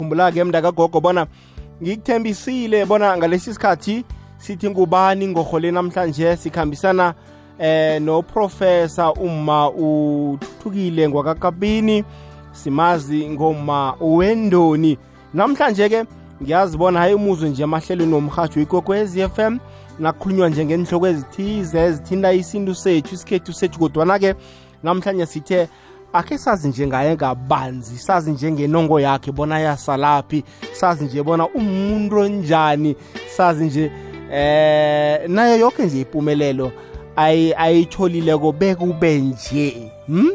khumbula-ke mndakagogo bona ngikuthembisile bona ngalesi sikhathi sithi ngubani ngorhole namhlanje sikhambisana eh noprofessor uma uthukile ngwakakabini simazi ngoma uwendoni. Namhlanje ke ngiyazibona hayi umuzwe nje emahlelweni womhatsho ikwekwezi FM nakukhulunywa nje njengenhloko ezithize ezithinta isintu sethu isikhethu sethu kodwana-ke namhlanje sithe akhe sazi nje ngaye ngabanzi sazi nje ngenongo yakhe bona yasalaphi sazi nje bona umuntu onjani sazi nje eh nayo yonke nje impumelelo ayitholileko bekube nje hm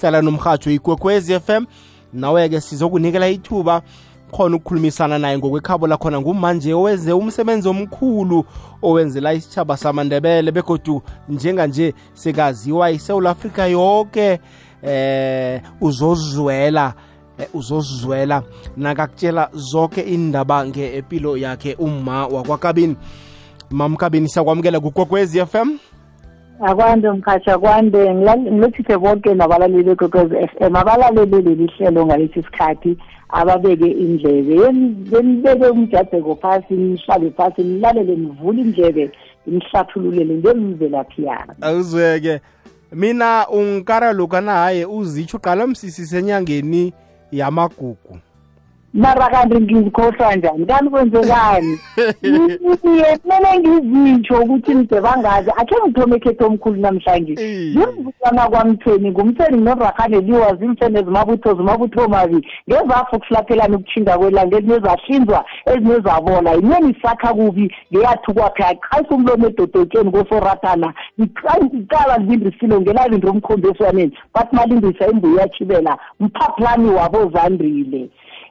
hlala nomhatsho ikwekwezi FM nawe-ke sizokunikela ithuba khona ukukhulumisana naye ngokwekhabo lakhona ngumanje owenze umsebenzi omkhulu owenzela isitshaba samandebele begodu njenganje sekaziwa isouth africa yonke eh uzozizwela uzozizwela nakakutshela zonke indaba ngeempilo yakhe umma wakwakabini. Mamkabini siyakwamukela kukwekwezi FM akwande mkhatsha kwande ngilethise bonke nabalaleli bekwekwezi f m. Abalaleli leli hlelo ngalesi sikhathi ababeke indlebe benibeke umjadeko phasi nihlale phasi nilalele nivule indlebe nihlathululele ngemvelaphi yami. Awuzweke. Mina ungikara lokha na haye uzitsho qala msisise enyangeni yamagugu. Mara kanti ngizikhohlwa njani? Kanti kwenzekani iye kumele ngizitsho ukuthi mde bangazi akhe ngithome ekhetho omkhulu namhlanje. Ngimvukana kwamtheni ngumtheni norakhane liwa zimtheni ezimabutho zimabutho mabi ngezafo ukuhlaphelana ukuthinda kwelanga ezinye zahlinzwa ezinye zabola. Inyeni isakha kubi ngeyathi kwakhe aqalisa umlomo edodotsheni kosoratana. Iqala libindisilo ngelalindo omkhombeswaneni bathi malindisa imbuyo yachibela mphaplani wabozandrile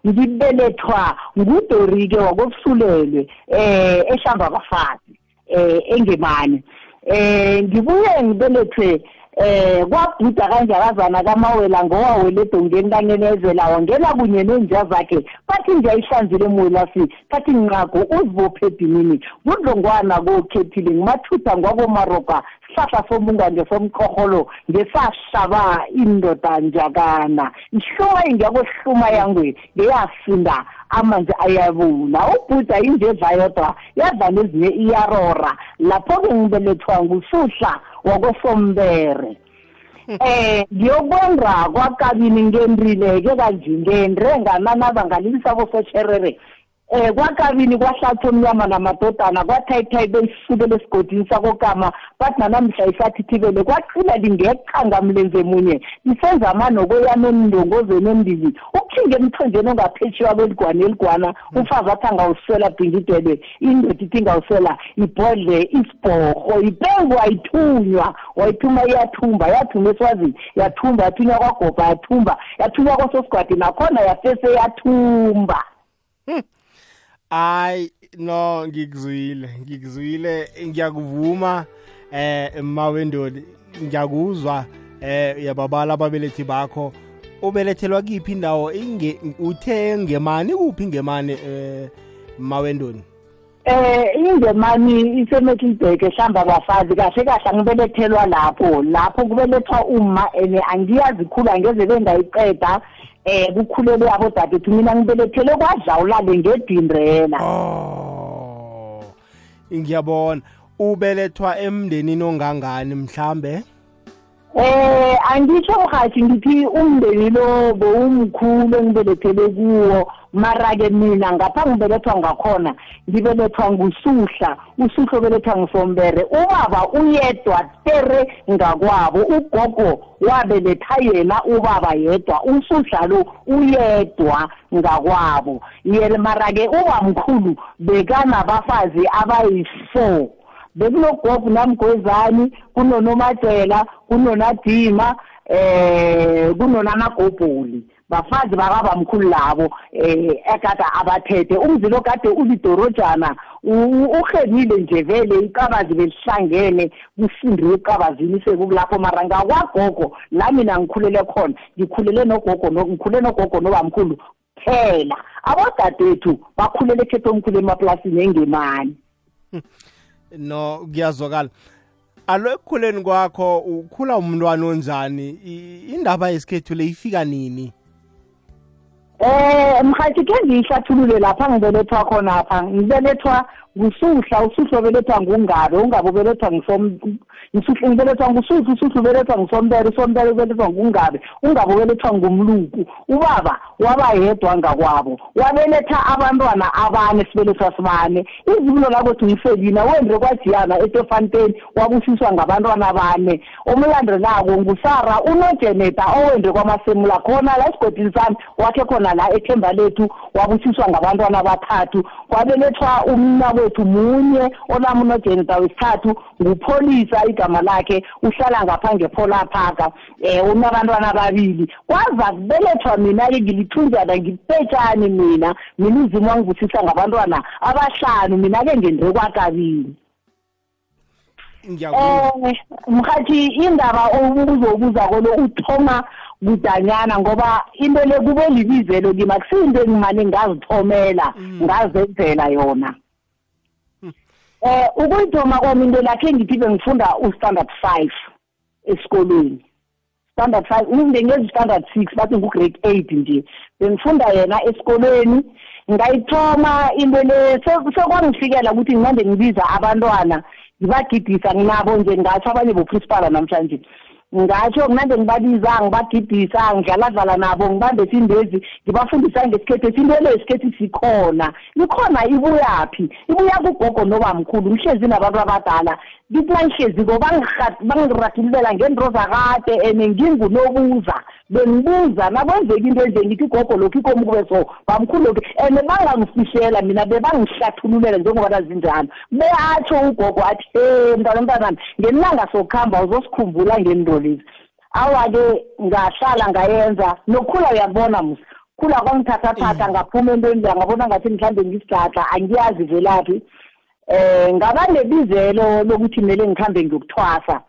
ngibelethwa ngudorike wakobusulelwe eh ehlamba abafazi eh engemane eh ngibuye ngibelethwe eh kwabhuda kanjakazana kamawela ngowawele edongeni kanyenezela wangena kunye nenja zakhe bathi nje ayihlanzile emwelasi bathi nqago uzibophe edinini. Kudlongwana kokhethile ngimathutha ngwakomaroka sihlahla sombunganje somqorholo ngesahlaba indoda njakana ihluma ingekohluma yangwe ngeyasinda amanzi ayabuna ubhuda indledla yodwa yadla nezinye iyarora. Lapho-ke ngibelethwa ngusuhla wakosombere eh ngiyokwenda kwakabini ngendrile-ke kanje ngendre ngananaba ngalilisa bosotsherere eh kwakabini kwahlatha omnyama namadodana kwathayithayi beyisukele esigodini sakokama bathi nanamhla isathithibele kwaqhila lingeqanga mlenze munye. Lisenza amanokweyana emndongozweni embili ukuthinga emthonjeni ongaphetshiwa kweligwana eligwana umfazi athi angawuswela bhingidwele indoda ithi ingawuswela ibhodle isibhorho ipengu wayithunywa wayithuma iyathumba yathuma eswazini yathumba yathunywa kwagobha yathumba yathunywa kwasosigwadi nakhona yafese yathumba. Ay no ngikuzwile ngikuzwile ngiyakuvuma eh mawendoli ngiyakuzwa eh yababala ababelethi bakho. Ubelethelwa kiphi indawo inge uthe ngemani kuphi ngemani eh mawendoni eh ingemani isemetlibhek ehlamba abafazi kahle kahle angibelethelwa lapho lapho kubelethwa uma and angiyazi khulu angeze bengayiqeda eh kukhulele abodadethu mina ngibelethele kwadlawulale ngedindrela oh ngiyabona. Ubelethwa emndenini ongangani mhlambe? Eh angitsho mhathi ngithi umndeni lo bowumkhulu engibelethele kuwo. Mara ke mina ngapha ngibelethwa ngakhona ngibelethwa ngusuhla. Usuhla obelethwa ngusombere. Ubaba uyedwa tere ngakwabo. Ugogo wabeletha yena ubaba yedwa. Usuhla lo uyedwa ngakwabo. Yena mara ke ubamkhulu bekanabafazi abayi-four. Bekunogogo namgwezani kunonomajela kunonadima eh kunonamagobholi. Bafazi bakabamkhulu labo eh ekada abathethe. Umzi lo kade ulidorojana uhenile nje vele iqabazi belihlangene kusindiwe eqabazini sekulapho mara ngakwagogo la mina ngikhulele khona ngikhulele nogogo ngikhulele nogogo nobamkhulu phela abodadethu bakhulele ekhetho omkhulu emaplasini engemani. no kuyazwakala. Alo ekukhuleni kwakho ukhula umntwana onjani? Indaba yesikhethu le ifika nini? Eh mhathi ke ngiyihlathulule lapha ngibelethwa khona apha ngibelethwa ngusuhla usuhla obelethwa ngungabe ungabe ubelethwa ngisuhla ngibelethwa ngusuhla usuhla ubelethwa ngusombere usombere ubelethwa ngungabe ungabe ubelethwa ngumluku. Ubaba waba yedwa ngakwabo wabeletha abantwana abane sibelethwa sibane. Izibulo lakwethu ngifekina wendre kwajiyana etefanteni wabusiswa ngabantwana bane omlandelako ngusara unojeneta owendre kwamasemula khona la esigodini sami wakhe khona la ethemba lethu wabusiswa ngabantwana bathathu kwabelethwa umnabo wethu munye olami unojenita wesithathu ngupholisa igama lakhe uhlala ngapha ngephola phaka um unabantwana ababili. Kwaza kubelethwa mina-ke ngilithunjana ngipetshani mina mina uzimo wangivusisa ngabantwana abahlanu mina-ke ngendre kwakabili. Um mhathi indaba ubuzobuza kolo uthoma kudanyana ngoba into le kube libizelo kimi akusiyinto engimane ngazithomela mm. ngazenzela yona. Eh ukuyithoma kwami into lakhe ngithi bengifunda u-standard five esikolweni. Standard five ngingengezi standard six bathi ngu-grade eight nje. Bengifunda yena esikolweni. Ngayithoma into le sekwangifikela ukuthi nginande ngibiza abantwana ngibagidisa nginabo nje ngatsho abanye boprincipala namhlanje. Ngatsho kunande ngibabiza ngibagidisa ngidlaladlala nabo ngibambe sindezi ngibafundisa ngesikhethu into le isikhethu sikhona ikhona ibuyaphi? Ibuya kugogo nobamkhulu ngihlezi nabantu abadala. Ngithi nangihleziko bangiragululela ngento zakade and ngingunobuza. Bengibuza nakwenzeka into enje ngithi gogo lokhu ikomi kube so bamkhulu lokhu. And bangangifishela mina bebangihlathululela njengoba zinjalo beatsho ugogo athi um mntwana mntanami ngelilanga sokuhamba uzosikhumbula ngento lezi awa-ke ngahlala ngayenza. Nokukhula uyakubona musa khula kwangithathathatha ngaphuma entweni ngabona ngathi mhlawumbe ngisidadla angiyazi velaphi. Eh ngaba nebizelo lokuthi kumele ngikhambe ngiyokuthwasa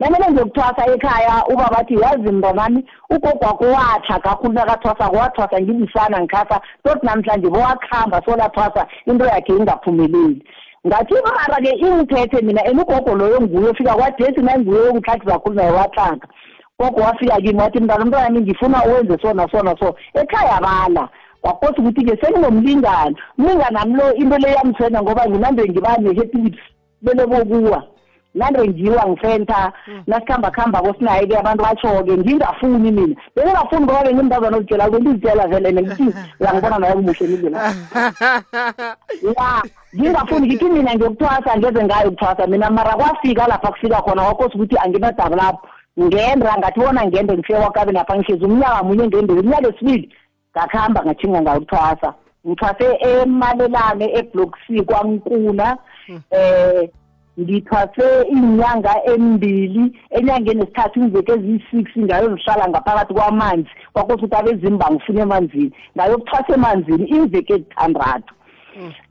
namele ngiyokuthwasa ekhaya ubaba athi yazi mntanami ugogo wakho watha kakhulu nakathwasa wathwasa ngilisana ngikhasa toti namhlanje bowakuhamba solathwasa into yakhe ingaphumeleli. Ngathi mara-ke ingithethe mina and ugogo loyo nguye ofika kwadesi nanguye yokuhlathi kakhulu naye watlanga. Gogo wafika kimi wathi mntana umntwanami ngifuna uwenze sona sona so ekhaya bala. Wakosa ukuthi-ke senginomlingane umlingane ami lo into le yamthwenya ngoba nginande ngiba ne-happilips belebokuwa. nande ngiwa ngifenta hmm. nasikhamba khamba kosinaye-ke abantu batsho-ke ngingafuni mina. Bengingafuni ngoba bengimntazana ozitshela bengizitshela vele ngithi uyangibona naye kumuhle nindlela ya ngingafuni ngithi mina ngiyokuthwasa ngeze ngayo ukuthwasa. Mina mara kwafika lapha kufika khona wakosa ukuthi anginadaba lapho. Ngenda ngathi bona ngende ngifike kwakabe napha ngihlezi umnyaka munye ngendeli umnyaka esibili ngakuhamba ngathinga ngawuthwasa ngithwase emalelane eblock c kwankuna eh ngithwase inyanga embili enyangeni esithathu iveke eziyi-six ngayozihlala ngaphakathi kwamanzi kwakosa ukuthi abezimba ngifuna emanzini. Ngayokuthwasa emanzini iveke ezithandathu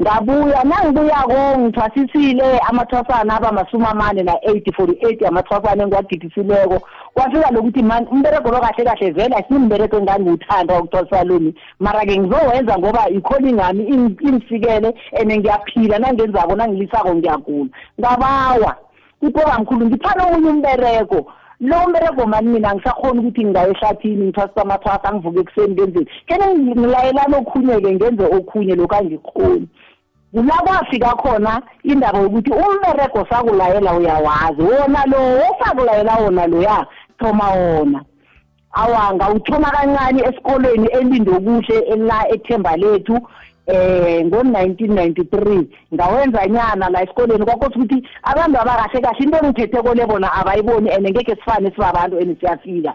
ngabuya nangibuyako ngithwasisile amathwasana aba masumi amane na-eight forty eight amathwasana engiwagidisileko kwafika lokuthi mani umberego lo kahle kahle vele asimberego engangiwuthanda wokuthwasa loni mara-ke ngizowenza ngoba ikhona ingami ingifikele and ngiyaphila nangenzako nangilisako ngiyagula. Ngabawa ipokamkhulu ngithanda omunye umberego lo mberego mani mina ngisakhona ukuthi ngingaye ehlathini ngithwasisa amathwasa angivuke ekuseni ngenzeni kene ngilayelani okhunye-ke ngenze okhunye lokhu angikhoni kula kwafika khona indaba yokuthi umberego sakulayela uyawazi? Wona lo osakulayela wona loya thoma wona. Awa ngawuthoma kancane esikolweni elinde okuhle la ethemba lethu. Eh ngo-1993 ngawenza nyana la esikoleni. Kwakothi ukuthi abantu abakahle kahle. Into engithetheko le bona abayiboni and ngeke sifane sibabantu and siyafika.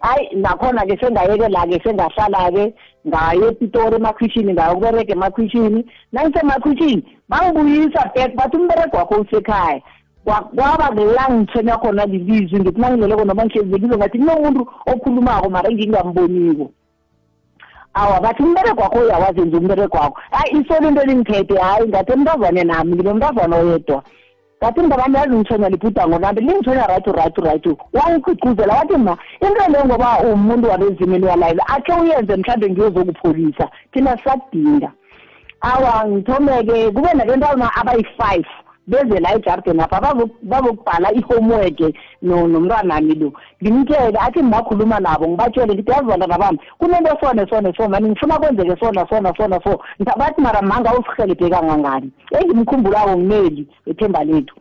Hayi nakhona-ke sengayekela-ke sengahlala-ke ngaye epitori emakhwishini ngayokubereka emakhwishini nangisemakhwishini bangibuyisa back bathi umberego wakho usekhaya. Kwaba la ngithenya khona lilizwi ngithi nangileleko noma ngihlezi lelizwe ngathi kunomuntu okhulumako mara engingamboniko. Awa bathi umberego wakho uyawazenza umberego wakho. Hayi isolo into elingithethe hayi ngathi emntazwane nami nginomntazwana oyedwa. Ngathi mntabami yazi ngithonya libhudango lami lingithonya right right right. Wangigqugquzela wathi ma into le ngoba umuntu wabezimeni uyalayela akhe uyenze mhlawumbe ngiyozokupholisa thina sisakudinga awa ngithome-ke kube nabentwana abayi-five beze la ejarden apha bazokubhala i-homework nomntwanami lo. Ngimtshele athi ngingakhuluma nabo ngibatshele ngithi yazi bantwana bami kunento sone sone so mani ngifuna kwenzeke sona sona sona so bathi mara manga usihelebhe kangangani? Engimkhumbulako ngumeli ethemba lethu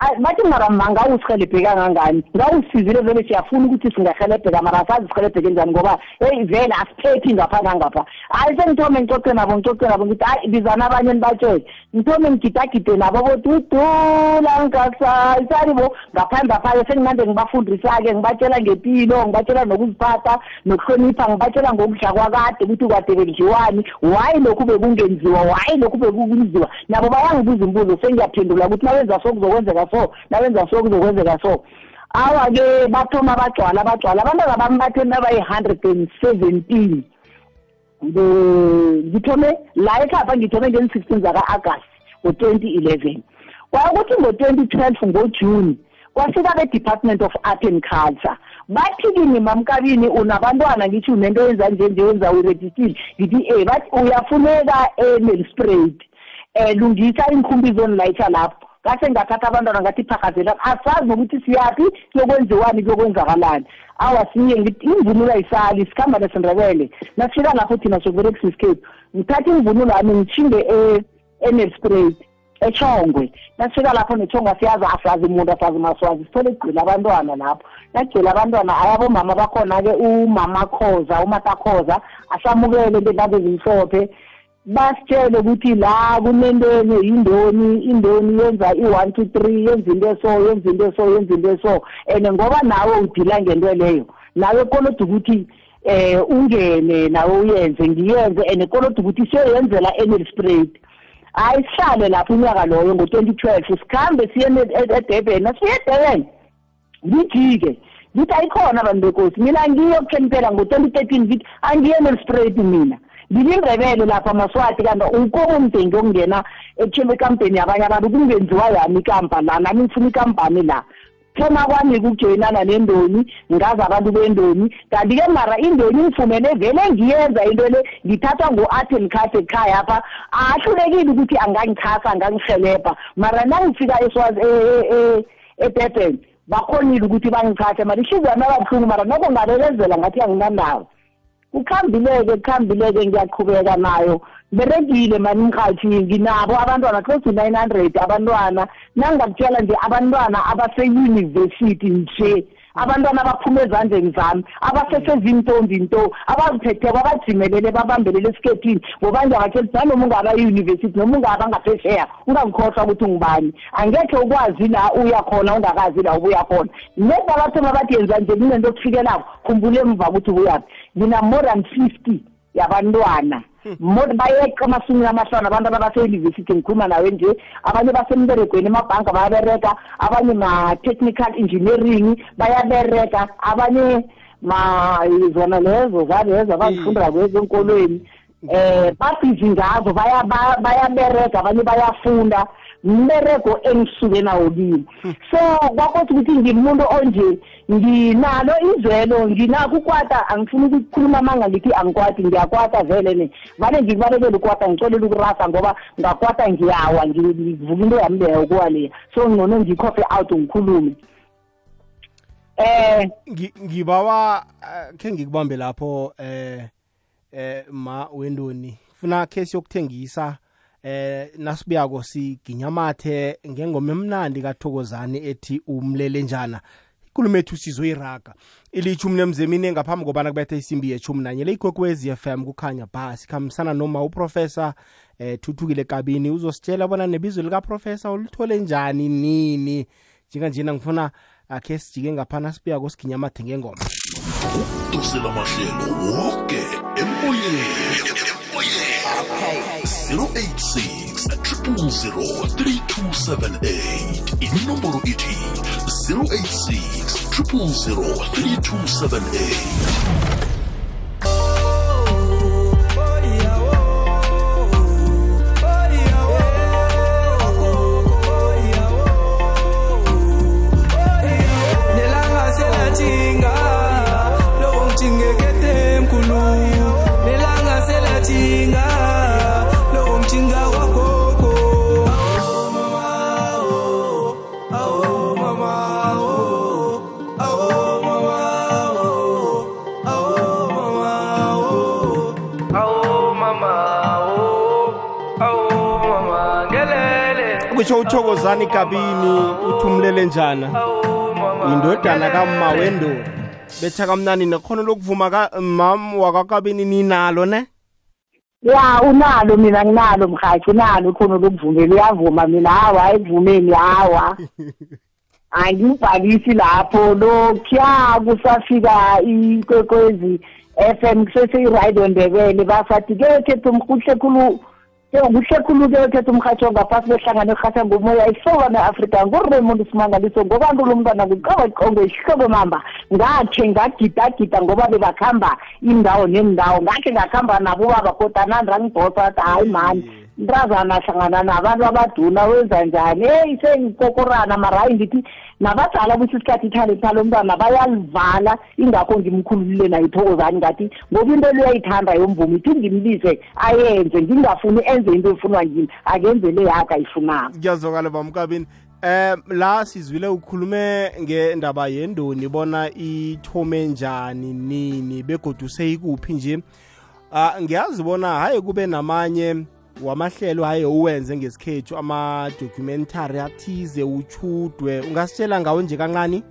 bathi mara mangawusihelebhe kangangani? Ngawusizile vele siyafuna ukuthi singahelebheka mara asazi sihelebheke njani ngoba heyi vele asiphethi ngapha nangapha. Hayi sengithome ngicoce nabo ngicoce nabo ngithi hayi bizana abanye nibatshele ngithome ngigidagide nabo bodudula ngasayisani bo. Ngaphandle aphayo senginande ngibafundisa-ke ngibatshela ngempilo ngibatshela nokuziphatha nokuhlonipha ngibatshela ngokudla kwakade ukuthi kade bekudliwani. Whayi lokhu bekungenziwa? Whayi lokhu bekunziwa nabo bayangibuza imbuzo sengiyaphendula ukuthi nawenza so kuzokwenzeka so nawenza so kuzokwenzeka so. Awa-ke bathoma bagcwala bagcwala. Abantwana bami batheni abayi-hundred and seventeen ngithome la ekhapha ngithome ngeni-sixteen zaka-agasti ngo-twenty eleven. Kwakuthi ngo-twenty twelve ngojuni kwafika be-department of art and culture. Bathi kini mamkabini unabantwana ngithi unento yenza nje nje wenza uregistile ngithi eh bathi uyafuneka e-nelsprat um lungisa inkhumbi zonilayitha lapho ngase ngathatha abantwana ngathi phakazela asazi nokuthi siyaphi kuyokwenziwani kuyokwenzakalaani awa siye imvunulo ayisali sikhamba nesindebele. Nasifika lapho thina sokuberekisa isikhethu ngithatha imvunulo yami ngitshinge e-nelsprat echongwe. Nasifika lapho nechongwe asiyazi asazi umuntu asazi maswazi sithole kugcila abantwana lapho. Nagcila abantwana ayabomama bakhona-ke umama khoza umatakhoza asamukele ngentambo ezimhlophe basitshele ukuthi la kunentweni yindoni indoni yenza i-one two three yenza into eso yenza into eso yenza into eso. And ngoba nawe udila ngento leyo nawe koloda ukuthi eh ungene nawe uyenze ngiyenze and koloda ukuthi siyoyenzela enelsprayed hayi sihlale lapho unyaka loyo ngo-twenty twelve sikhambe siye edurban nasiye edurban. Ngijike ngithi ayikhona abantu bekosi mina ngiyokutshela impela ngo-twenty thirteen ngithi angiye nelsprayed mina. Ngilindebele lapha maswati kanti ukomumdengi okungena ekuthemba ekampeni yabanye abantu kungenziwa yami ikampa la? Nami ngifuna ikampani la. Thoma kwami kujoyinana nendoni ngazi abantu bendoni. Kanti-ke mara indoni ngifumene vele ngiyenza into le ngithathwa ngu-art and cart ekhaya apha. Ahlulekile ukuthi angangichasa angangihelebha mara nangifika eswazi edurban bakhonile ukuthi bangichase mara ihliziyo yami ababuhlungu mara noko ngabekezela ngathi anginandawo ukhambileke ukhambileke ngiyaqhubeka nayo. Beregile mani mkhathi nginabo abantwana close to nine hundred abantwana. Nangingakutshela nje abantwana abaseyunivesithi nje abantwana abaphuma ezandleni zami abasesezintombi nto abaziphetheko abajimelele babambelele esikethini ngoba ukuthi nanoma ungaba yiyunivesithi noma ungaba ngaphesheya ungangikhohlwa ukuthi ungubani. Angekhe ukwazi la uya khona ungakazi la ubuya khona. Nedi abathoma bathi yenza nje kunento okufikelako khumbule emva ukuthi ubuyaphi ngina more than fifty yabantwana. Bayeqa amasumi amahlanu abantu abaseyunivesithi ngikhuluma nawe nje. Abanye basemberegweni emabhanka bayabereka abanye ma-technical engineering bayabereka abanye ma zona lezo zalezo abazifundela kwezo enkolweni eh babhizi ngazo bayabereka abanye bayafunda. Mbereko engisuke nawo kimi. So kwakothi ukuthi ngimuntu onje nginalo izwelo nginako ukwata angifuni ukukhuluma amanga ngithi angikwati ngiyakwata vele ne. Vane ngikubalekele ukwata ngicolela ukurasa ngoba ngakwata ngiyawa ngivuka into yami leyo ukuwa leya. So ngcono ngikhophe out ngikhulume. Eh ngibawa khe ngikubambe lapho eh eh ma wendoni. Funa case yokuthengisa eh nasibuyako siginyamathe ngengoma emnandi kathokozane ethi umlele njana. Ikulumo ethu sizoyiraga. Ilitshu mnemzemini ngaphambi kobana kubetha isimbi yechumi nanye le ikwekwezi FM kukhanya ba sikhambisana noma uprofessor eh thuthukile kabini. Uzositshela bona nebizo likaprofessor ulithole njani nini? Njenganjena ngifuna akhe sijike ngaphana sibuyako siginyamathe ngengoma ukudosela mahlelo woke emoyeni 086 3278 inomboro ithi 086 3278 kusho uthokozani kabini? Uthumlele njana? Indodana kamma wendoda betha kamnani nekhono lokuvuma mam wakakabini ninalo ne? Ya unalo mina nginalo mhathi unalo ikhono lokuvumela uyavuma mina. Hawa ekuvumeni hawa. Angibhalisi lapho. Lokhuya kusafika ikwekwezi FM kusese-iradio ndebele. Basathi ke khetha umhuhle khulu yo kuhle khulu-ke uthetha umhatsho ngaphasi behlangane erhatha ngumoya isokana afrika nguremond simangaliso ngobantula umntwana kuqokoqongo isihloko mamba. Ngakhe ngagidagida ngoba bebakhamba indawo nendawo ngakhe ngakhamba nabo ubaba kodwa nandangidosa athi hayi mani. Mntazana ahlangana nabantu abaduna wenza njani? Eyi sengikokorana mara hayi ngithi nabadala kuthi isikhathi ithalenta lo mntwana bayalivala. Ingakho ngimkhululile nayo ithokozani ngathi ngoba into le uyayithanda yomvumi ithi ngimbize ayenze ngingafuni enze into efunwa ngimi akenze le yakhe ayifunako. Kuyazwakala bamkabini eh la sizwile ukhulume ngendaba yendoni bona ithome njani nini begodu seyikuphi nje? Ah ngiyazi bona hayi kube namanye wamahlelo haye uwenze ngesikhethu ama-documentary athize uchudwe. Ungasitshela ngawo nje kancane?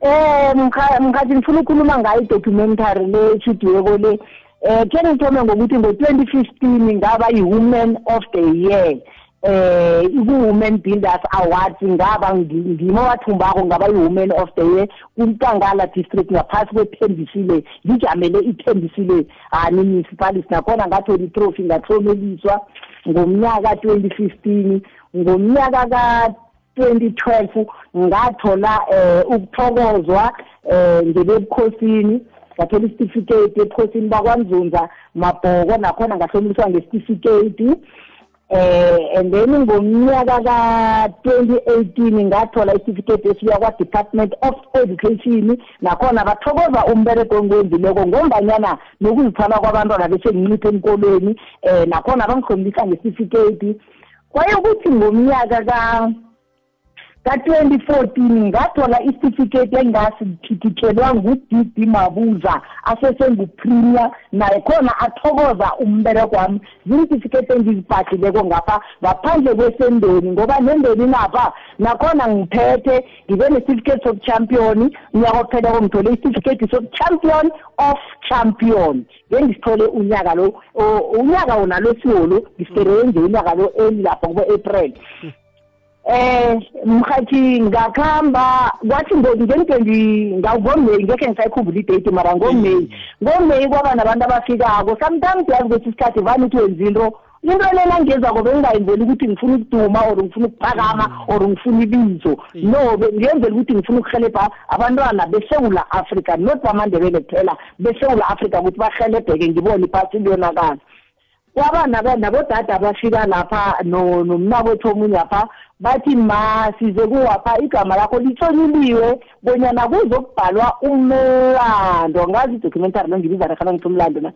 Eh mkhathi ngifuna ukukhuluma ngayo i-documentary le echudweko le. Eh khe ngithome ngokuthi ngo-twenty fifteen ngaba yi-woman of the year eh iku-women builders awards ngaba ngimo wathumbako ngaba yi-woman of the year. Kumkangala district ngaphasi kwethembisile ngijamele ithembisile hani municipality nakhona ngathola itrophy ngathomeliswa ngomnyaka twenty fifteen ngomnyaka ka-twenty twelve ngathola um ukuthokozwa um ngebebukhosini ngathola isitifiketi ebukhosini bakwanzunza mabhoko. Nakhona ngahlomeliswa ngesitifiketi eh and then ngomnyaka ka-2018 ngathola isitifiketi esibuya kwa-department of education. Nakhona bathokoza umbereko engiwenzileko ngombanyana nokuzithaba kwabantwana besenginciphe enkolweni um eh, nakhona bangihlombisa ngesitifiketi. Kwayekuthi ngomnyaka ka ka-2014 ngathola isitifiketi engasiphithithelwa nguDD Mabuza asesengupremier. Naye khona athokoza umbereko wami. Ziintifiketi engizibhadlileko ngapha ngaphandle kwesendeni ngoba nendeni napha nakhona ngiphethe ngibe ne-certificate of champion unyaka opheleko ngithole isitifiketi sobuchampion of champion. Ngengisithole unyaka lo unyaka wona losiwolo ngisisebenze unyaka lo elilapha kubo-april eh mhathi ngakhamba kwathi ngentwendi ngawugomeyi ngekhe ngisayikhumbula idate mara ngomeyi. Ngomeyi kwaba nabantu abafikako. Sometimes yazi kwethi isikhathi vane uthi wenza into into lena ngenzako bengingayenzeli ukuthi ngifuna ukuduma or ngifuna ukuphakama or ngifuna ibizo. No ngiyenzela ukuthi ngifuna ukuhelebha abantwana besewula africa not bamandebele kuphela besewula africa ukuthi bahelebheke ngibone iphasi liyonakala kwaba nabodada abafika lapha nomnakwethu omunye apha bathi ma size kuwapha igama lakho litshonyuliwe bonyana kuzokubhalwa umlando. Ngazi idocumentary lo ngibiza rekhana ngithi umlando na.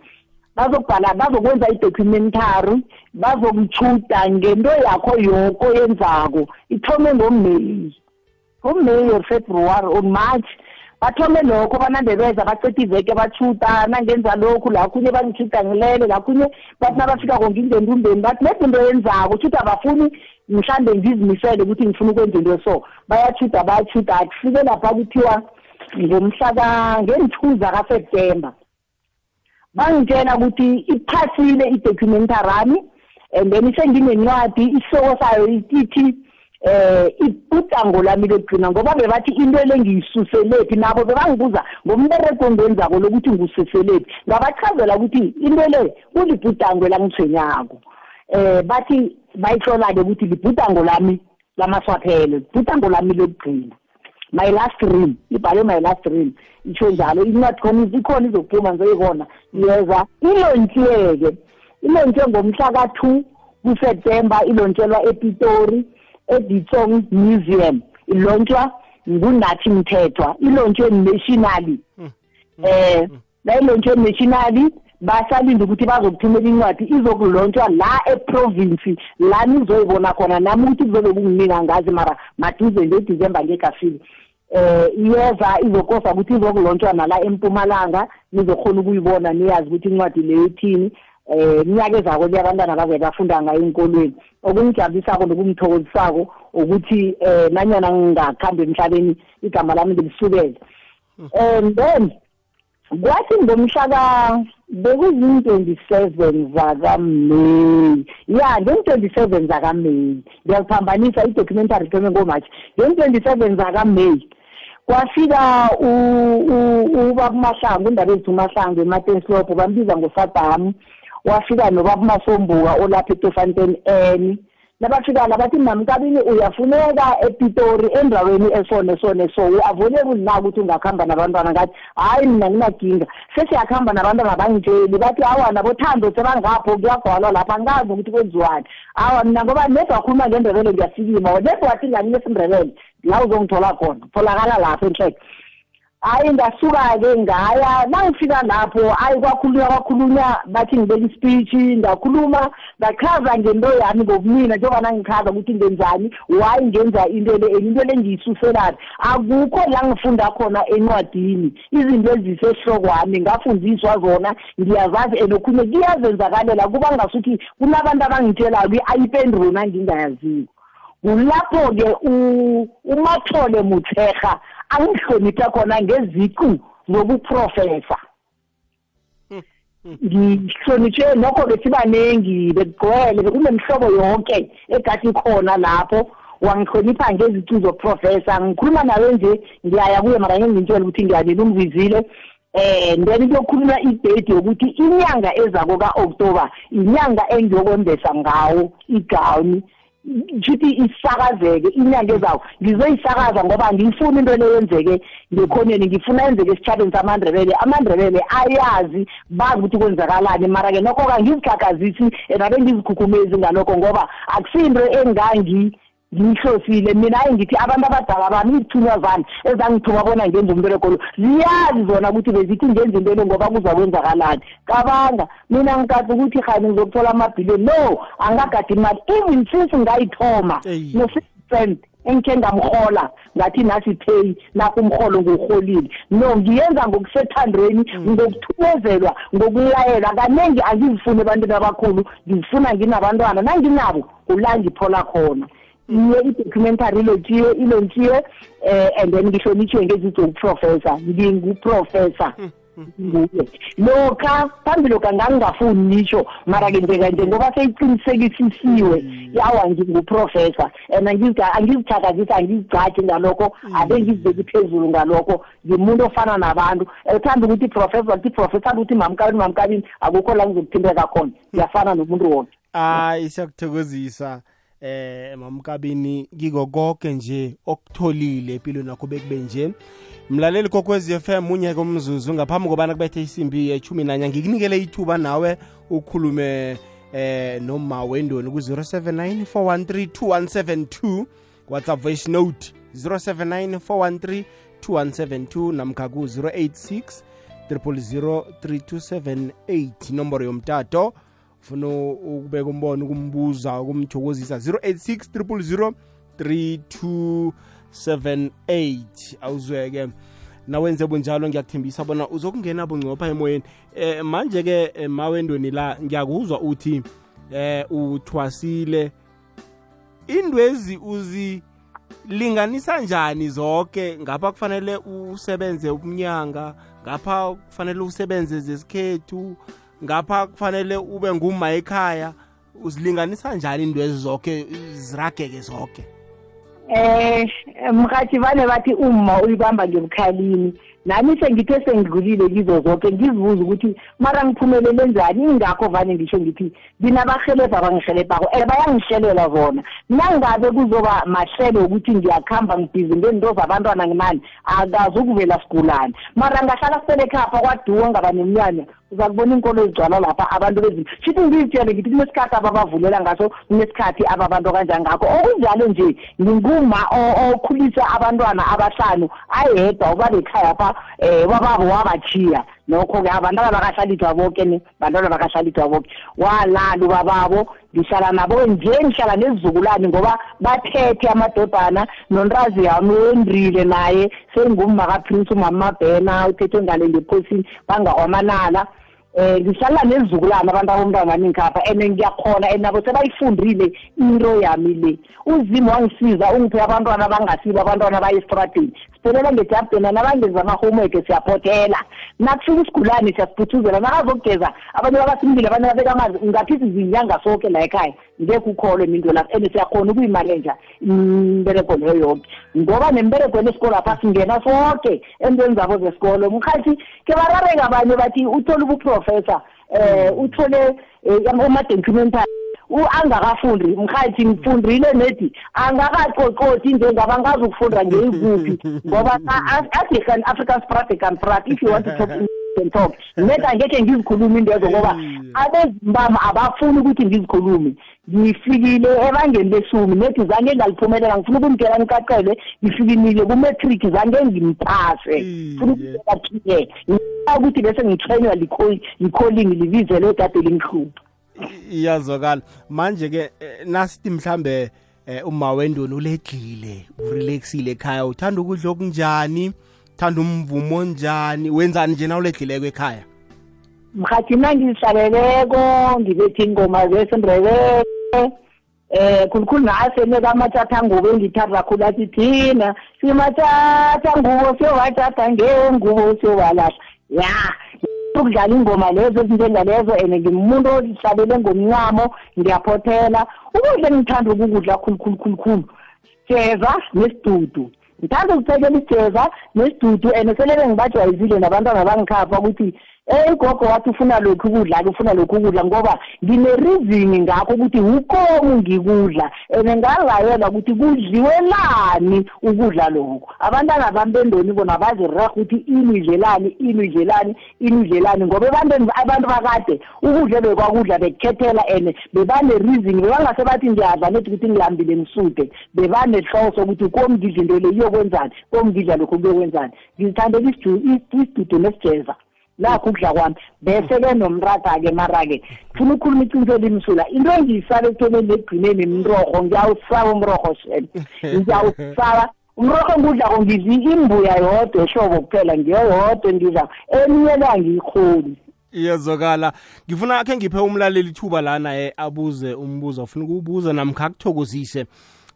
Bazokubhala bazokwenza idocumentary bazokuchuda ngento yakho yoko yenzako ithome ngomeyi ngomeyi or february or march. Bathome lokho banandebeza baceda iveke bachuta nangenza lokhu lakhunye bangichuta ngilele lakhunye bathi nabafikako ngingendumbeni bathi nezinto yenzako chuta abafuni mhlambe ngizimisele ukuthi ngifuna ukwenza into. So bayachuta bayachuta akufike lapha kuthiwa ngomhla ngenithuza kaseptemba bangitshela ukuthi iphasile idocumentary ami and then senginencwadi isihloko sayo ithi eh ibhudango lami lokugcina ngoba bebathi into le ngiyisuselephi nabo bebangibuza ngombereko engenzako lokuthi ngususelephi ngabachazela ukuthi into le kulibhudango elangithwenyako eh bathi bayihlola-ke ukuthi libhudango lami lamaswaphele libhudango lami lokugcina. My last dream ibhalwe my last dream. Itsho njalo incwadi khona ikhona izokuphuma ngizoyibona yeza ilontshiyeke ilontshwe ngomhla ka-two kuseptemba ilontshelwa epitori editsong museum. Ilontshwa ngunathi mthethwa. Ilontshwe nationally. Eh nayilontshwe nationally. Basalinde ukuthi bazokuthumela incwadi izokulontshwa la eprovince la nizoyibona khona nami ukuthi kuzobe kunginika ngazi mara maduze ngedisemba ngekafile eh iyeza izokosa ukuthi izokulontshwa nala empumalanga nizokhona ukuyibona niyazi ukuthi incwadi leyo ithini. Eh iminyaka ezako le abantwana baze bafunda ngayo enkolweni okungijabusako nokungithokozisako ukuthi eh nanyana ngingakhambi emhlabeni igama lami ngilisukele. And then kwathi ngomhlaka bekuziyi-twenty-seven zakameyi. Ya ngeni-twenty-seven zakameyi. Ngiyaziphambanisa i-documentary ithome ngomatshi. Ngeni-twenty-seven zakameyi kwafika ubaba umahlangu indaba ezithi umahlangu ematenslopho bambiza ngosadam wafika nobaba umasombuka olapha etofanten n. nabafika la bathi mamkabini uyafuneka epitori endaweni esone sone so avuleke ulina ukuthi ungakuhamba nabantwana. Ngathi hhayi mina nginaginga sesiyakuhamba nabantwana bangitsheli bathi awa nabothando sebangapho kuyagwalwa lapha angazi ukuthi kwenziwani. Awa mina ngoba nedwa wakhuluma ngendebele ngiyasikima nedwa wathi ngakile esindebele la uzongithola khona tholakala lapho enhleke hayi ngasuka-ke ngaya. Nangifika lapho hayi kwakhulunywa kwakhulunywa. Bathi ngibeka ispeech ngakhuluma ngachaza ngento yami ngobumina njengoba nangichaza ukuthi ngenzani. Why ngenza into le into le ngiyisuselaphi akukho la ngifunda khona encwadini. Izinto ezisehlokwane ngafundiswa zona ngiyazazi and okhunye kuyazenzakalela. Kuba ngasuthi kunabantu abangitshelayo ayipendulo nangingayaziko kulapho-ke umathole mutheha angihloniphe khona ngeziqu zobuprofesa ngihlonitshe nokho-ke sibaningi bekugcwele bekunemihlobo yonke egadi khona lapho. Wangihlonipha ngezicu zoprofesa ngikhuluma nawe nje ngiyaya kuye mara ngengintshela ukuthi ngiyanini umvizile eh then kuyokhulunywa idate yokuthi inyanga ezako ka-oktoba inyanga engiyokwembesa ngawo igawuni ngithi isakazeke inyanga ezayo ngizoyisakaza ngoba ngiyifuna into leyenzeke ngekhoneni ngifuna yenzeke esitshabeni samandrebele amandrebele ayazi bazi ukuthi kwenzakalani. Mara-ke nokho-ke angizikhakhazisi and abe ngizikhukhumezi ngalokho ngoba akusinto engangi ngiyihlosile mina hayi ngithi abantu abadala bami izithunywa zami ezangithuma bona ngenza umbereko lo. Ziyazi zona ukuthi bezithi ngenza into le ngoba kuza kwenzakalani cabanga mina ngikade ukuthi hani ngizokuthola amabhiliyoni no angagadi imali. Even since ngayithoma. No-six cent engikhe ngamhola ngathi nasi pay nakho umholo ngiwuholile no ngiyenza ngokusethandweni mm. ngokuthumezelwa ngokulayelwa kaningi angizifuni ebantwini abakhulu ngizifuna nginabantwana. Nanginabo ula ngiphola khona iye i-documentary ilotshiwe ilontshiwe eh and then ngihlonitshiwe ngezithi uprofessor nginguprofessor nguye. Lokha phambili lokha ngangingafuni nitsho mara-ke njekanje ngoba seyiqinisekisisiwe yawa nginguprofessor and angizithakazisi angizigcathi ngalokho ade ngizibeki phezulu ngalokho ngimuntu ofana nabantu. Ethanda ukuthi iprofessor lithi iprofessor thanda ukuthi mamkabini mamkabini akukho la ngizokuthinteka khona. Ngiyafana nomuntu wonke. Hayi siyakuthokozisa eh mamkabini kiko konke nje okutholile empilweni yakho bekube nje. Mlaleli kokwezi FM munye komzuzu ngaphambi kobana kubethe isimbi yechumi nanya ngikunikele ithuba nawe ukhulume eh noma wendoni ku 079 413 WhatsApp voice note 079 413 2172 namkha ku 086 000 3278 inomboro yomtato ufuna ukubeka umbono ukumbuza ukumthokozisa. 086 000 3278 awuzweke. Nawenze bunjalo ngiyakuthembisa bona uzokungena bungcopha emoyeni. Eh manje ke eh, mawendweni la ngiyakuzwa uthi eh uthwasile. Indwezi uzilinganisa njani zonke ngapha kufanele usebenze umnyanga ngapha kufanele usebenze zesikhethu ngapha kufanele ube nguma ekhaya uzilinganisa njani indwezi zonke zirageke zonke eh mkhathi vane bathi uma uyibamba ngebukhalini nami sengithe sengidlulile kizo zonke ngizibuza ukuthi mara ngiphumelele njani? Ingakho vane ngisho ngithi nginabahelebha abangihelebhako um bayangihlelela bona. Nangabe kuzoba mahlelo ukuthi ngiyakuhamba ngibhizi ngento zabantwana ngimani akazi ukuvela sigulane. Mara ngahlala sele ekhapha kwaduwo ngaba nemnyanya uza kubona inkolo ezigcwala lapha abantu bezinto shithi ngizitshele ngithi kunesikhathi ababavulela ngaso kunesikhathi ababantu kanjangakho. Okunjalo nje nginguma okhulisa abantwana abahlanu ayedwa ubaba ekhaya pha um bababo wabachiya nokho-ke abantwana bakahlalithiwa boke bantwana bakahlalithiwa boke walala ubababo ngihlala nabo nje ngihlala nezizukulwane ngoba bathethe amadodana nonrazi yami wendrile naye. Sengumma kaprince umama mabhena uthethwe ngale ngephosini bangawamanala eh ngihlala nezizukulwana abantu abomntwana ningikhapha and ngiyakhona and nabo sebayifundile into yami le. Uzimo wangisiza ungiphe abantwana abangasibo abantwana bayestradini siphelela ngejabdena nabangenza ama-homework siyaphothela nakufika isigulane siyasiphuthuzela nakazokugeza abanye babasimlile abanye babeka amanzi ngathi sizinyanga soke la ekhaya ngeke ukholwe minto lapho and siyakhona ukuyimalenja imberego leyo yonke ngoba nemberegweni esikolo apha singena soke entweni zabo zesikolo. Mkhathi ke barareka abanye bathi uthole ubuprofessor um uthole um ama-documentary angakafundi mkhathi ngifundile nedi angakaqoqoti njengaba ngazi ukufunda ngeyikuphi. Ngoba african african spratican prat if you want to talk can talk net angekhe ngizikhulume intezo ngoba abezimbama abafuni ukuthi ngizikhulume. Ngifikile ebangeni lesumi nethi zange ngaliphumelela ngifuna ukumtshela ngicacele ngifikimile kumatric zange ngimphase funa ukutshela ukuthi bese ngithrenywa likholing libizelo ekade lingihlupha iyazwakala. Manje ke nasithi mhlambe uma wendoni uledlile urelaxile ekhaya. Uthanda ukudla okunjani? Uthanda umvumo onjani? Wenzani nje na uledlileko ekhaya? Mhathi mna ngizihlaleleko ngibethe ingoma zesindebele. Eh khulukhulu naasene kamathatha ngubo engithanda kakhulu athi thina simathatha ngubo siyobathatha ngengubo siyobalahla ya ukudlala ingoma lezo ezinjengalezo and ngimuntu ozihlalele ngomncamo ngiyaphothela. Ukudla engithanda ukukudla khulukhulu khulukhulu jeza nesidudu. Ngithanda ukuphekela ijeza nesidudu and selebe ngibajwayezile nabantwana bangikhapha ukuthi Eh gogo wathi ufuna lokhu ukudla ufuna lokhu ukudla ngoba ngine-reason ngakho ukuthi ukomu ngikudla and ngangayela ukuthi kudliwelani ukudla lokhu. Abantwana bami bendoni bona bazireha ukuthi ini idlelani ini idlelani ini idlelani ngoba ebantwini abantu bakade ukudla bekwakudla bekukhethela and bebane-reason bebangase bathi ngiyadla nethi ukuthi ngilambile ngisude bebanehloso ukuthi komngidla into le iyokwenzani komngidla lokhu kuyokwenzani. Ngizithandela isidudu nesijeza nakho ukudla kwami. Bese-ke nomrata-ke mara-ke funa ukukhuluma iqiniso elimsula into engiyisaba ekuthomeni ekugcineni mrorho ngiyawusaba umrorho shele ngiyawusaba umrorho ngudlako ngidla imbuya yodwa ehlobo kuphela ngiyo yodwa engidlako eminye la ngiyikhoni iyazwakala. Ngifuna khe ngiphe umlaleli ithuba lana e abuze umbuzo. Afuna ukuwubuza namkha akuthokozise.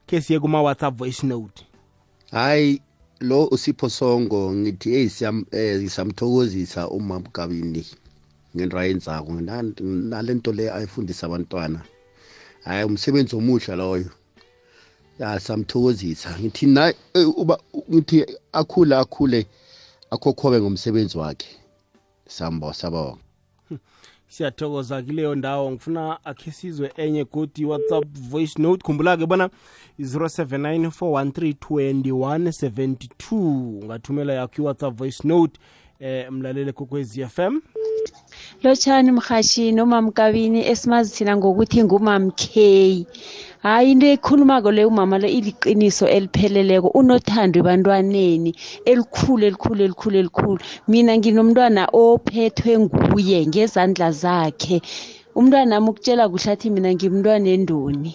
Khe siye kuma-whatsapp voice note. Hayi lo usipho songo ngithi hey siyamthokozisa uma mgabini ngento ayenzako nale nto le ayifundisa abantwana. Hayi umsebenzi omuhle loyo. Samthokozisa ngithi na uba ngithi akhule akhule akhokhobe ngomsebenzi wakhe. Sambo sabonga siyathokoza kileyo ndawo. Ngifuna akhe sizwe enye godi whatsapp voice note. Khumbula-ke bona 0794132172 ungathumela yakho i-whatsapp voice note eh mlalele kokwezi FM lotshani mhashi nomamkabini esimazi thina ngokuthi ngumam K. Hayi into ekhulumako le umama lo iliqiniso elipheleleko. Unothando ebantwaneni elikhulu elikhulu elikhulu elikhulu. Mina nginomntwana ophethwe nguye ngezandla zakhe. Umntwana ami ukutshela kuhle athi mina ngimntwana endoni.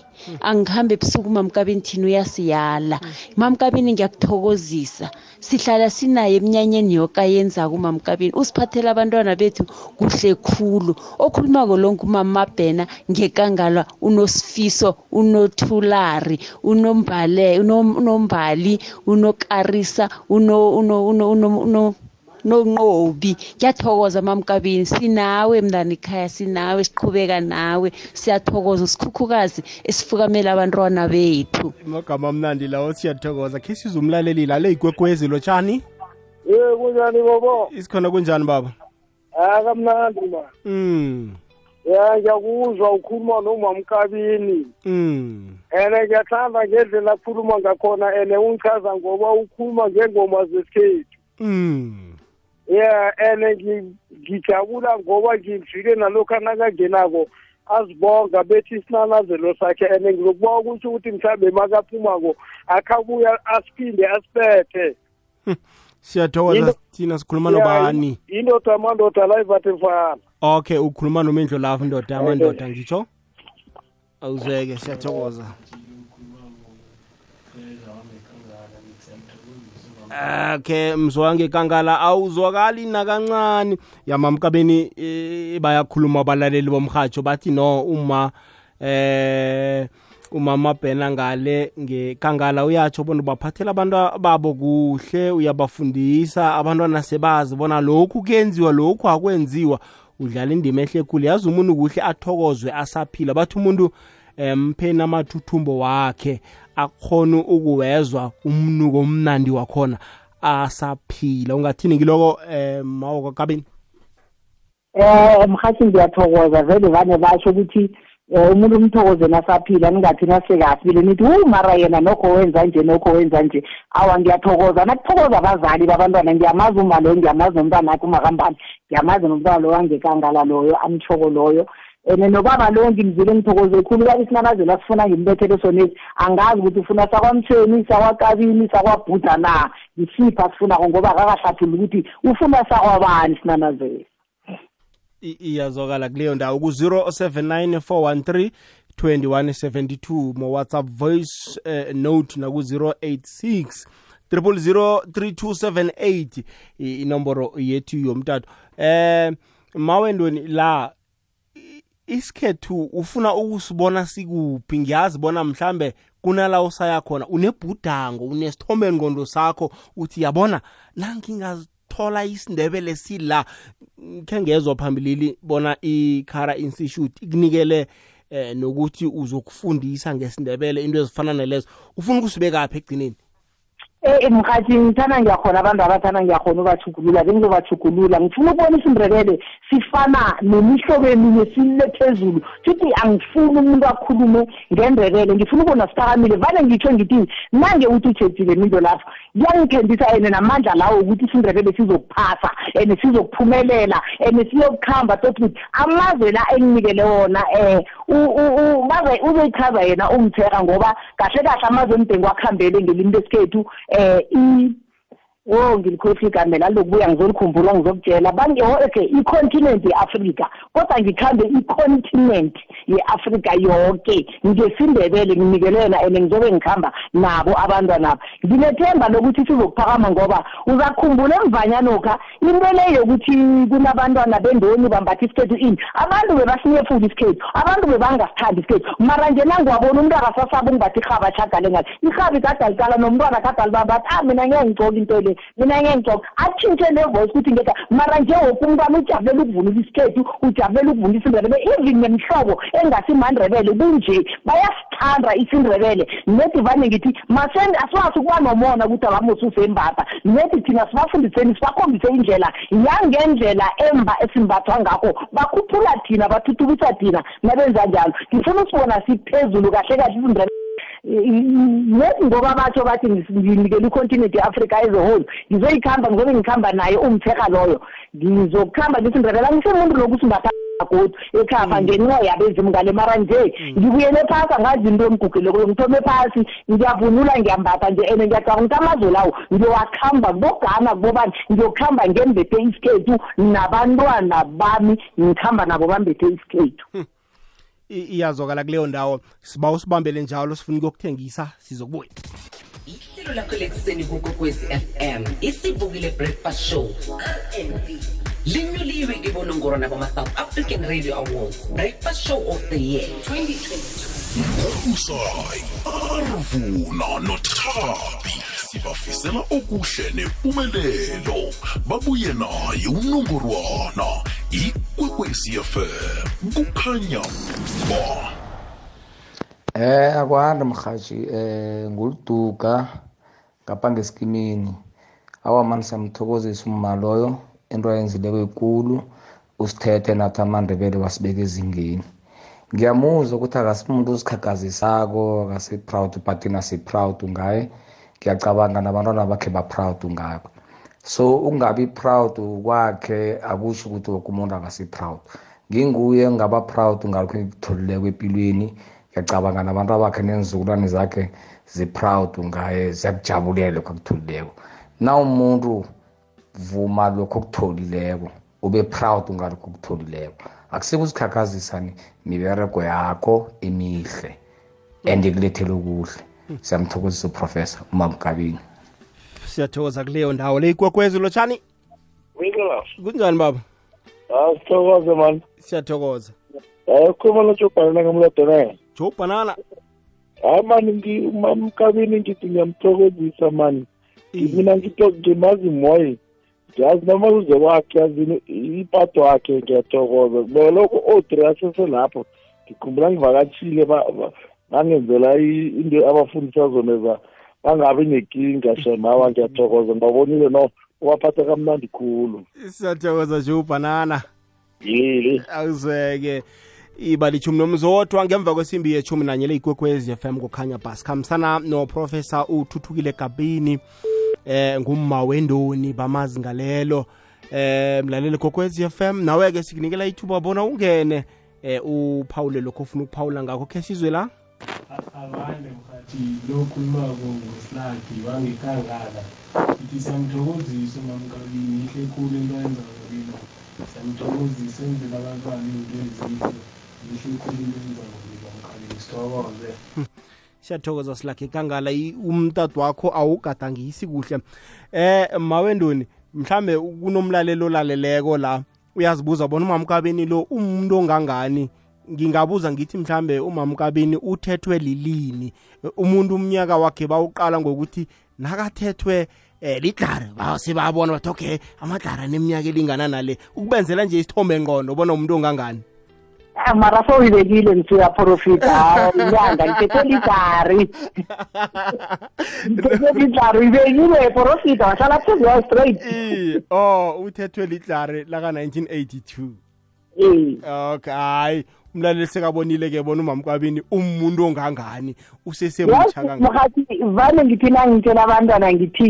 Angikhambe ebusuku mamkabini thina uyasiyala mamkabini ngiyakuthokozisa. Sihlala sinaye eminyanyeni yoke ayenzako umamkabini usiphathela abantwana bethu kuhle khulu. Okhulumako lo ngumamabhena ngekangala unosifiso unothulari unombale unombali unokarisa uno uno uno uno uno nonqobi kuyathokoza mamkabini sinawe mntana ekhaya sinawe siqhubeka nawe. Siyathokoza sikhukhukazi esifukamela abantwana bethu. Amagama amnandi lawo siyathokoza. Khe size umlaleli lale igwegwezi lotshani ye kunjani bobo? Isikhona kunjani baba? Hayi kamnandi ma. Mm. Ya ngiyakuzwa ukhuluma nomamkabini mm. Ene ngiyathanda ngendlela akhuluma ngakhona. Ene ungichaza ngoba ukhuluma ngengoma zesikhethu. Mm. Ya ene ngijabula ngoba ngivile nalokhu anakangenako azibonga bethi isinanazelo sakhe ene ngizokubona ukuthi ukuthi mhlawumbe makaphumako akhabuya asiphinde asiphethe. Siyathokoza thina sikhuluma nobani? Indoda amandoda la ivathe mfana. Okay ukhuluma nomendlo lapho indoda yamandoda ngitsho? Awuzeke siyathokoza. Akhe mzwange kangala awuzwakali nakancane. Yamamkabeni eh, bayakhuluma abalaleli bomhatsho bathi no uma eh umama bhena ngale ngekangala uyatsho bona ubaphathela abantu babo kuhle uyabafundisa. Abantwana sebazi bona lokhu kuyenziwa lokhu akwenziwa. Udlala indima ehle khulu. Yazi umuntu kuhle athokozwe asaphila. Bathi umuntu empheni amathuthumbo wakhe akhona ukuwezwa umnuko omnandi wakhona asaphila. Ungathini kiloko um mawoko kabini? Eh mhathi ngiyathokoza. Vele vane basho ukuthi eh, umuntu umthokoze nasaphila ningathi nasekafile. Nithi wu mara yena nokho wenza nje nokho wenza nje. Awa ngiyathokoza. Nakuthokoza abazali babantwana ngiyamazi uma loyo ngiyamazi nomntwana akhe umakambani ngiyamazi nomntwana loyo angekangala loyo amthoko loyo and nobaba loyo ngimzile ngithokoze khulu. Kabi sinanazela asifuna ngimbethele sonesi. Angazi ukuthi ufuna sakwamthweni sakwakabini sakwabhuda na? Ngisipha asifunako? Ngoba akakahlathuli ukuthi ufuna sakwabani sinanazela I- iyazwakala kuleyo ndawo. Ku-079 413 2172 mo-whatsapp voice uh, note naku-086 3278 inomboro yethu yomtato. Eh mawendweni la isikhethu ufuna ukusibona sikuphi? Ngiyazi bona mhlambe kunala usaya khona unebhudango unesithombe ngqondo sakho uthi yabona nangingazithola isindebele sila khe ngezwa phambilili bona ikhara institute ikunikele eh nokuthi uzokufundisa ngesindebele into ezifana nalezo. Ufuna ukusibekaphi ekugcineni? Eh mkhathi ngithanda ngiyakhona abantu abathanda ngiyakhona ubathugulula bengizobathugulula ngifuna ukubona isindebele sifana nemihlobo eminye sile phezulu. Futhi angifuni umuntu akhulume ngendebele. Ngifuna ukubona siphakamile. Vane ngitsho ngithi nange uthi utshethile minto lapho kuyangithembisa and namandla lawo ukuthi isindebele sizokuphasa and sizokuphumelela and siyokuhamba tokuthi amazwe la enginikele wona um uzoyichaza yena umtheka ngoba kahle kahle amazwe emdengo akuhambele ngelimi lesikhethu um 呃一 Oh ngilikhohlwe igama la lokubuya ngizolikhumbula ngizokutshela. Bangeho okay i-continent ye-Afrika kodwa ngikhambe i-continent ye-Afrika yonke. Ngesindebele nginikelena and ngizobe ngikhamba nabo abantwana nabo nginethemba lokuthi sizokuphakama ngoba uzakhumbula emvanyanokha into le yokuthi kunabantwana bendoni bambatha isikhethu ini. Abantu bebasinyefula isikhethu abantu bebangasithandi isikhethu. Mara nje nangiwabona umuntu akasasaba ukungibathi irhaba shagale ngalo irhabi kade aliqala nomntwana kade alibambathi ah mina ngeke ngigcoke into le. Mina ngeke ngigcoke atshintshe ne-voice ukuthi ngeka mara nje woke umntwana ujabulela ukuvunisa isikhethu ujabulela ukuvunisa indebele even nemhlobo engasimandrebele kunje bayasithanda isindebele. Nedi vane ngithi maseni asiwazi ukuba nomona ukuthi abamosusembapha nedi thina sibafundiseni sibakhombise indlela yangendlela emba esimbathwa ngakho. Bakhuphula thina bathuthukisa thina nabenza njalo. Ngifuna usibona siphezulu kahle kahle isindebele yes ngoba batsho bathi nginikele icontinent ye-africa as a whole ngizoyikhamba ngizobe ngikhamba naye umtheka loyo. Ngizokuhamba ngisindebela ngisemuntu lokusimbatha godu ekhapha ngenxa yabezimu ngale mara nje ngibuyele phasi angazi into emgugeleko ngithome phasi ngiyavunula ngiyambatha nje and ngiyacabanga ukuthi amazwe lawo ngiyowakhamba kubogana kubobani ngiyokuhamba ngembethe isikhethu nabantwana bami ngikhamba nabo bambethe isikhethu. I- iyazwakala kuleyo ndawo. Siba usibambele njalo sifuna ukuyokuthengisa sizokubuya. Ihlelo lakho lekuseni kukokwezi fm isivukile breakfast show rnb linyuliwe ngibonongorwana bama-south african radio awards breakfast show of the year 2022 umsayi arvuna nothabi sibafisela okuhle nempumelelo babuye naye unongorwana. Ikwekwecfm kukhanya ba Eh akwanda mhaji eh nguliduka ngapha ngesikimini awa mani siyamthokozisa umma loyo. Into ayenzileko ekulu usithethe nathi amandebele wasibeka ezingeni. Ngiyamuzwa ukuthi akasimuntu ozikhakhazisako akasi-proud but thina si-proud ngaye. Ngiyacabanga nabantwana bakhe ba-proud ngakho. So ukungabi proud kwakhe akusho ukuthi woke umuntu akasi-proud nginguye ngaba proud ngalokho engikutholileko empilweni ngiyacabanga nabantu abakhe nenzukulwane zakhe zi-proud ngaye ziyakujabulela lokho akutholileko na umuntu vuma lokho okutholileko ube proud ngalokho okutholileko. Akusike uzikhakhazisa ni- miberego yakho emihle and ikulethele okuhle siyamthokozisa uprofessor umamkabini siyathokoza kuleyo ndawo le ikwekwezi lotshani Wikela. kunjani baba Ah, sithokoze man. siyathokoza Eh, ukhuluma noJobhana ngamladona. joe banana Hayi man, ngi mamkabini ngithi ngiyamthokozisa man. Mina ngito ngimazi moyi. Yazi noma uze kwakhe yazini ipato wakhe ngiyathokoza. Kubeka lokho Audrey asese lapho. Ngikhumbula ngivakatshile ba ba- bangenzela i- into abafundisa zona za bangabi nenkinga shemawa ngiyathokoza. Ngibabonile no waphatha kamnandi khulu. siyathokoza nje ubhanana. Yili. awuzeke ibali chumi nomzodwa ngemva kwesimbi yechumi nanye leyikwekwez f m kukhanya bas khambisana noprofessor uthuthukile gabini eh ngumma wendoni bamazi ngalelo. Eh mlaleli kokwezi FM nawe ke sikunikela ithuba bona ungene eh uphawule lokho ufuna ukuphawula ngakho khe sizwe la abanye mkhathi lokhulumako ngosilagi wangekangala. Ithi siyamthokozisa umamkabini ihle khulu into ayenza ngolilo siyamthokozisa enzela abantwana into ezihle. Ihle khulu into ayenza ngolilo mkhabini sithokoze. Siyathokoza silakhe kangala. I- umtatu wakho awugadangisi kuhle. Eh mawendoni mhlambe kunomlalelo olaleleko la uyazibuza bona umamkabeni lo umuntu ongangani? Ngingabuza ngithi mhlambe umamkabeni uthethwe lilini? Umuntu umnyaka wakhe bawuqala ngokuthi nakathethwe eh lidlare. Ba sibabona bathi okay amadlare aneminyaka elingana nale. Ukubenzela nje isithombe ngqondo bona umuntu ongangani? Ah, mara sowuyibekile msiyaprofita hayi inyanga ngithethe lidari ngithethe lidari uyibekile profita wahlala phezu yayo straight. Eh, oh uthethwe lidlare laka 1982 Eh. okay hayi umlaleli sekabonile ke bona umamkwabini umuntu ongangani yazi usesemutsha kangani vane ngithi nangitshela abantwana ngithi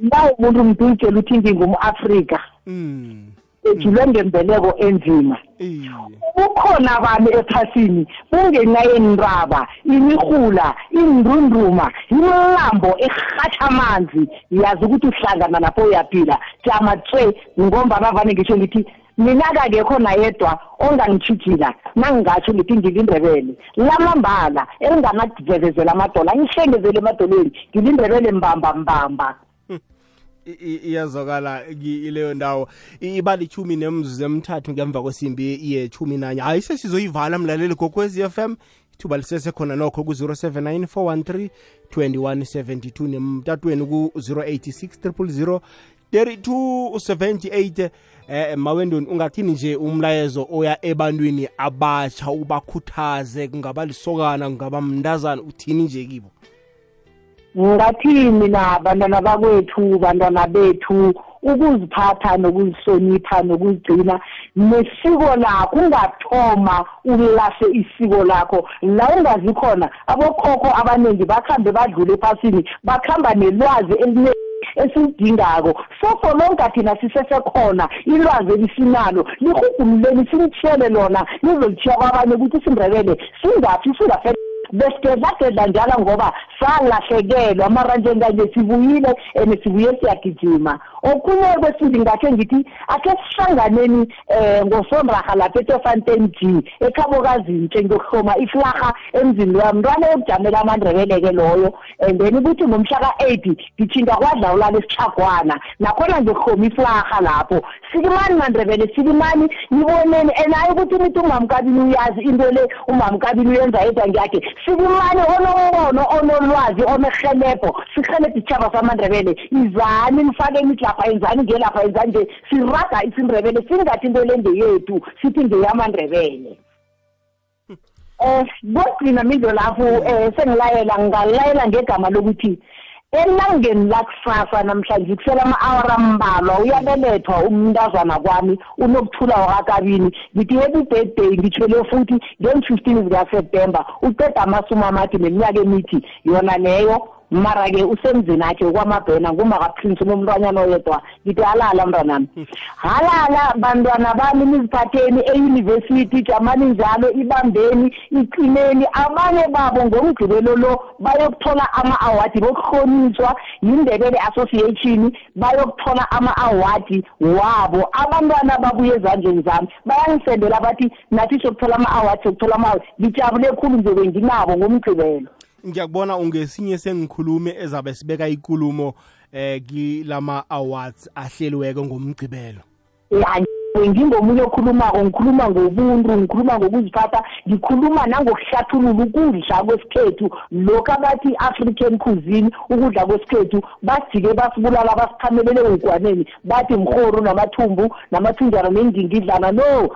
na umuntu mdutshela uthi ngingum-afrika mm. Ejulwe ngembeleko enzima. Kukhona abantu ephasini kungenxa yendaba imihula indunduma imilambo erhatsha amanzi. Yazi ukuthi uhlangana lapho uyaphila. Jama tse ngombana vane ngisho ngithi mina kakekho nayedwa ongangitshijila nangingatsho ngithi ngilindebele. Lamambala elinganakuvevezela amadola ngihlengezele emadolweni ngilindebele mbamba mbamba. I- i- iyazwakala ki- ileyo ndawo. I- ibali chumi nemzuzu emithathu ngemva kwesimbi yechumi nanye. Hayi sesizoyivala mlaleli gokwezi FM ithuba lisesekhona nokho ku-079 413 2172 nemtatweni ku-086 000 3278 eh mawendoni ungathini nje umlayezo oya ebantwini abatsha ubakhuthaze? Kungaba lisokana kungaba mntazana uthini nje kibo? Ngathi mina bantwana bakwethu bantwana bethu? Ukuziphatha nokuzihlonipha nokuzigcina nesiko lakho ungathoma ulahle isiko lakho. La ungazi khona abokhokho abaningi bakhambe badlule ephasini bakhamba nelwazi eline esilidingako sofo lonke thina sisesekhona ilwazi elisinalo lihugululeni silitshiyele lona lizolitshiya kwabanye ukuthi isindebele singaphi singafe besigedlagedla njalo ngoba salahlekelwa. Mara njenganje sibuyile and sibuye siyagijima. Okunye kwesibili ngakhe ngithi akhe sihlanganeni um ngosonraha lapha etofanten g ekhabokazintshe ngiyokuhloma iflarha emzini wami. Mntwana yokujamela amandrebele-ke loyo and then ukuthi ngomhla ka-eight ngithinga kwadlawulala esichagwana nakhona ngiyokuhloma iflarha lapho. Sikimani mandrebele sikimani niboneni and hayi ukuthi nithi umamkabini uyazi into le umamkabini uyenza yedwa ngiyakhe sikimani onombono onolwazi onehelebho sihelebhe isitshaba samandrebele izani nifake nithi lapha yenzani ngelapha yenzani nje siraga isindrebele singathi into le ngeyethu sithi ngeyamandrebele eh kokugcina mindo lapho eh sengilayela ngingalayela ngegama lokuthi elangeni lakusasa namhlanje kusela ama-awara ambalwa uyabelethwa umntazana kwami unokuthula wakakabini. Ngithi happy birthday ngitshwele futhi ngen-fifteen zikaseptemba uceda amasumi amade neminyaka emithi yona leyo mara-ke usemzini akhe kwamabhena ngumakaprince unomntwanyana oyedwa. Ngithi halala mntwanami halala bantwana bami niziphatheni eyunivesithi jamani njalo ibambeni iqineni. Abanye babo ngomgqibelo lo bayokuthola ama-awadi bokuhlonitshwa yindebele association bayokuthola ama-awadi wabo. Abantwana babuye ezandleni zami bayangisendela bathi nathi sokuthola ama-awadi sokuthola ama-awadi ngijabule khulu nje benginabo ngomgqibelo. Ngiyakubona ungesinye sengikhulume ezabe sibeka ikulumo eh kilama awards ahleliweko ngomgcibelo ya ngingomunye okhulumako ngikhuluma ngobuntu ngikhuluma ngokuziphatha ngikhuluma nangokuhlathulula ukudla kwesikhethu. Lokhu abathi i-african cuisine ukudla kwesikhethu bajike basibulala basiphamelele egwaneni bathi mrhoru namathumbu namathunjana nendingidlana no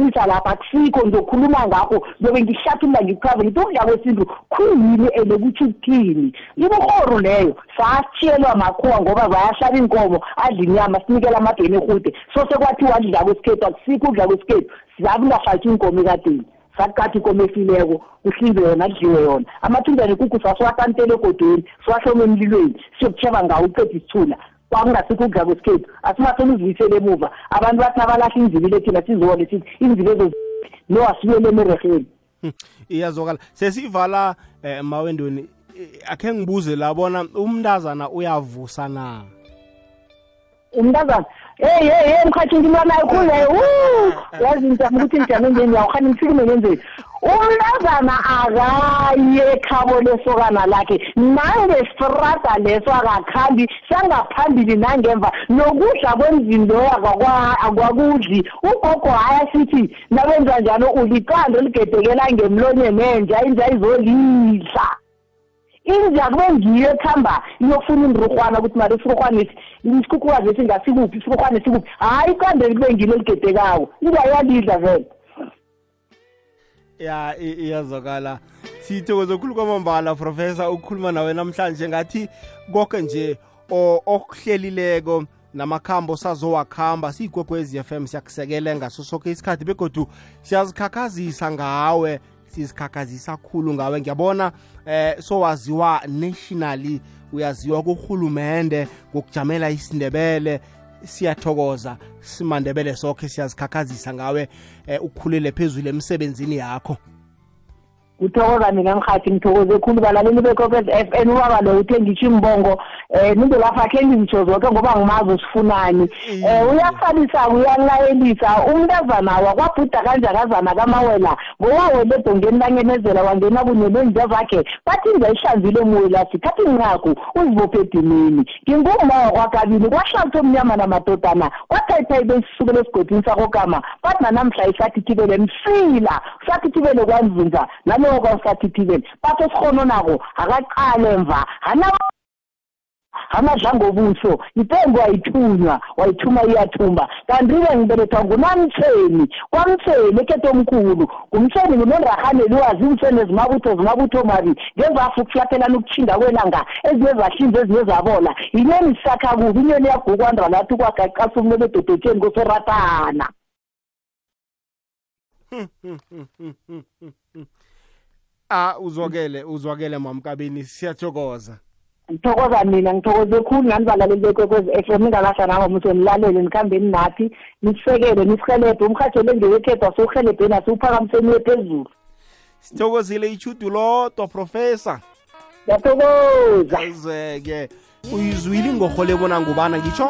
ngiyaqinisa lapha akusikho ngizokhuluma ngakho zobe ngihlathulula ngikuchaze ngithi ukudla kwesintu khuyini ene kuthi ukuthini imihoro leyo. Sasitshiyelwa makhuwa ngoba bayahlaba inkomo adla inyama sinikela amabheni ehude so sekwathiwa adla kwesikhethu akusikho ukudla kwesikhethu. Sizabe ungahlatshi inkomo ekadeni. Sakuqatha inkomo efileko kuhlinzwe yona kudliwe yona. Amathunjana ekukhu sasiwatantele egodweni siwahlome emlilweni siyokusheba ngawo uqeda isithula kwakungasikho ukudla kwesikhethu. Asimasele uzibuyisele emuva. Abantu bathi abalahla inzibile thina sizibone sithi inzibe ezo no asibuyele emereheni Hmm, iyazwakala. Sesivala eh, mawendweni eh, akhe ngibuze la bona umntazana uyavusa na? Umntazana hey hey hey mkhathi ngimlanayo khule yazi ngijama ukuthi ngijame njeni yawukhani ngifike ngenzeni umntazana akaye ekhabo lesokana lakhe. Nangesifrada leso akakhambi sangaphambili nangemva nokudla kwemzini loyo akakwa- akwakudli ugogo haya sithi nabenza njalo uliqanda oligedekela ngemlonyeni enja inja izolidla inja kube ngiyo ekuhamba iyofuna indrugwana ukuthi mari isirugwanesi isikhukhukazi esi ngasikuphi isirugwane sikuphi hhayi iqandeli kube ngilo eligedekako inja iyalidla vele. Ya i- iyazwakala. Sithokoze khulu kwamambala professor ukukhuluma nawe namhlanje. Ngathi konke nje o- okuhlelileko namakhambo sazowakhamba siyigwegwezi FM siyakusekele ngaso sonke isikhathi begodu siyazikhakhazisa ngawe sizikhakhazisa khulu ngawe. Ngiyabona eh sowaziwa nationally uyaziwa kurhulumende ngokujamela isindebele. Siyathokoza simandebele sokhe siyazikhakhazisa ngawe eh, ukhulele phezulu emsebenzini yakho. Kuthokoza mina mhathi ngithokoze khulu balaleli bekokwez f n ubaba lo uthe ngitsho imbongo um nindo lapha khe ngizitsho zoke ngoba ngimazi usifunani. Um uyasabisa-ke uyalayelisa. Umntazana wakwabhuda kanjakazana kamawela ngowawela ebhongeni langenezela wangena kunye nenja zakhe bathi inja ihlanzile muwela sithatha inqaku uzibophe edinini. Nginguma wakwakabili kwahlatha omnyama namadodana kwathayithayibe isisukela esigodini sakokama bathi nanamhla isathithibele msila usathithibele kwanzunza nalowo kwasathithibele bathi esihono nako akaqale mva hana amadlango obuso ipengo wayithunywa wayithuma iyathumba. Kanti-ke ngibelethwa ngunamtheni kwamtheni ekete omkhulu. Ngumtheni ngunonrahane liwazi umtheni ezimabutho zimabutho mabi ngezafu ukuflathelana ukuthinda kwelanga ezinye zahlinza ezinye zabola. Inyoni sisakha kubi inyoni yagukwandra lathi kwagaqasa umnelo edodotsheni kosoratana. Ah uzwakele uzwakele mamkabini siyathokoza. Ngithokoza mina ngithokoze khulu nani balaleli bekwekwezi f m ningakahla nabo muso nilalele nikhambeni nathi nisisekele nisihelebhe umhatsho le ngewekhethwa siwuhelebheni asiwuphakamiseni uye phezulu sithokozile ichudu lodwa professor. Ngiyathokoza. Azeke uyizwile ingorho lebona ngubana ngitsho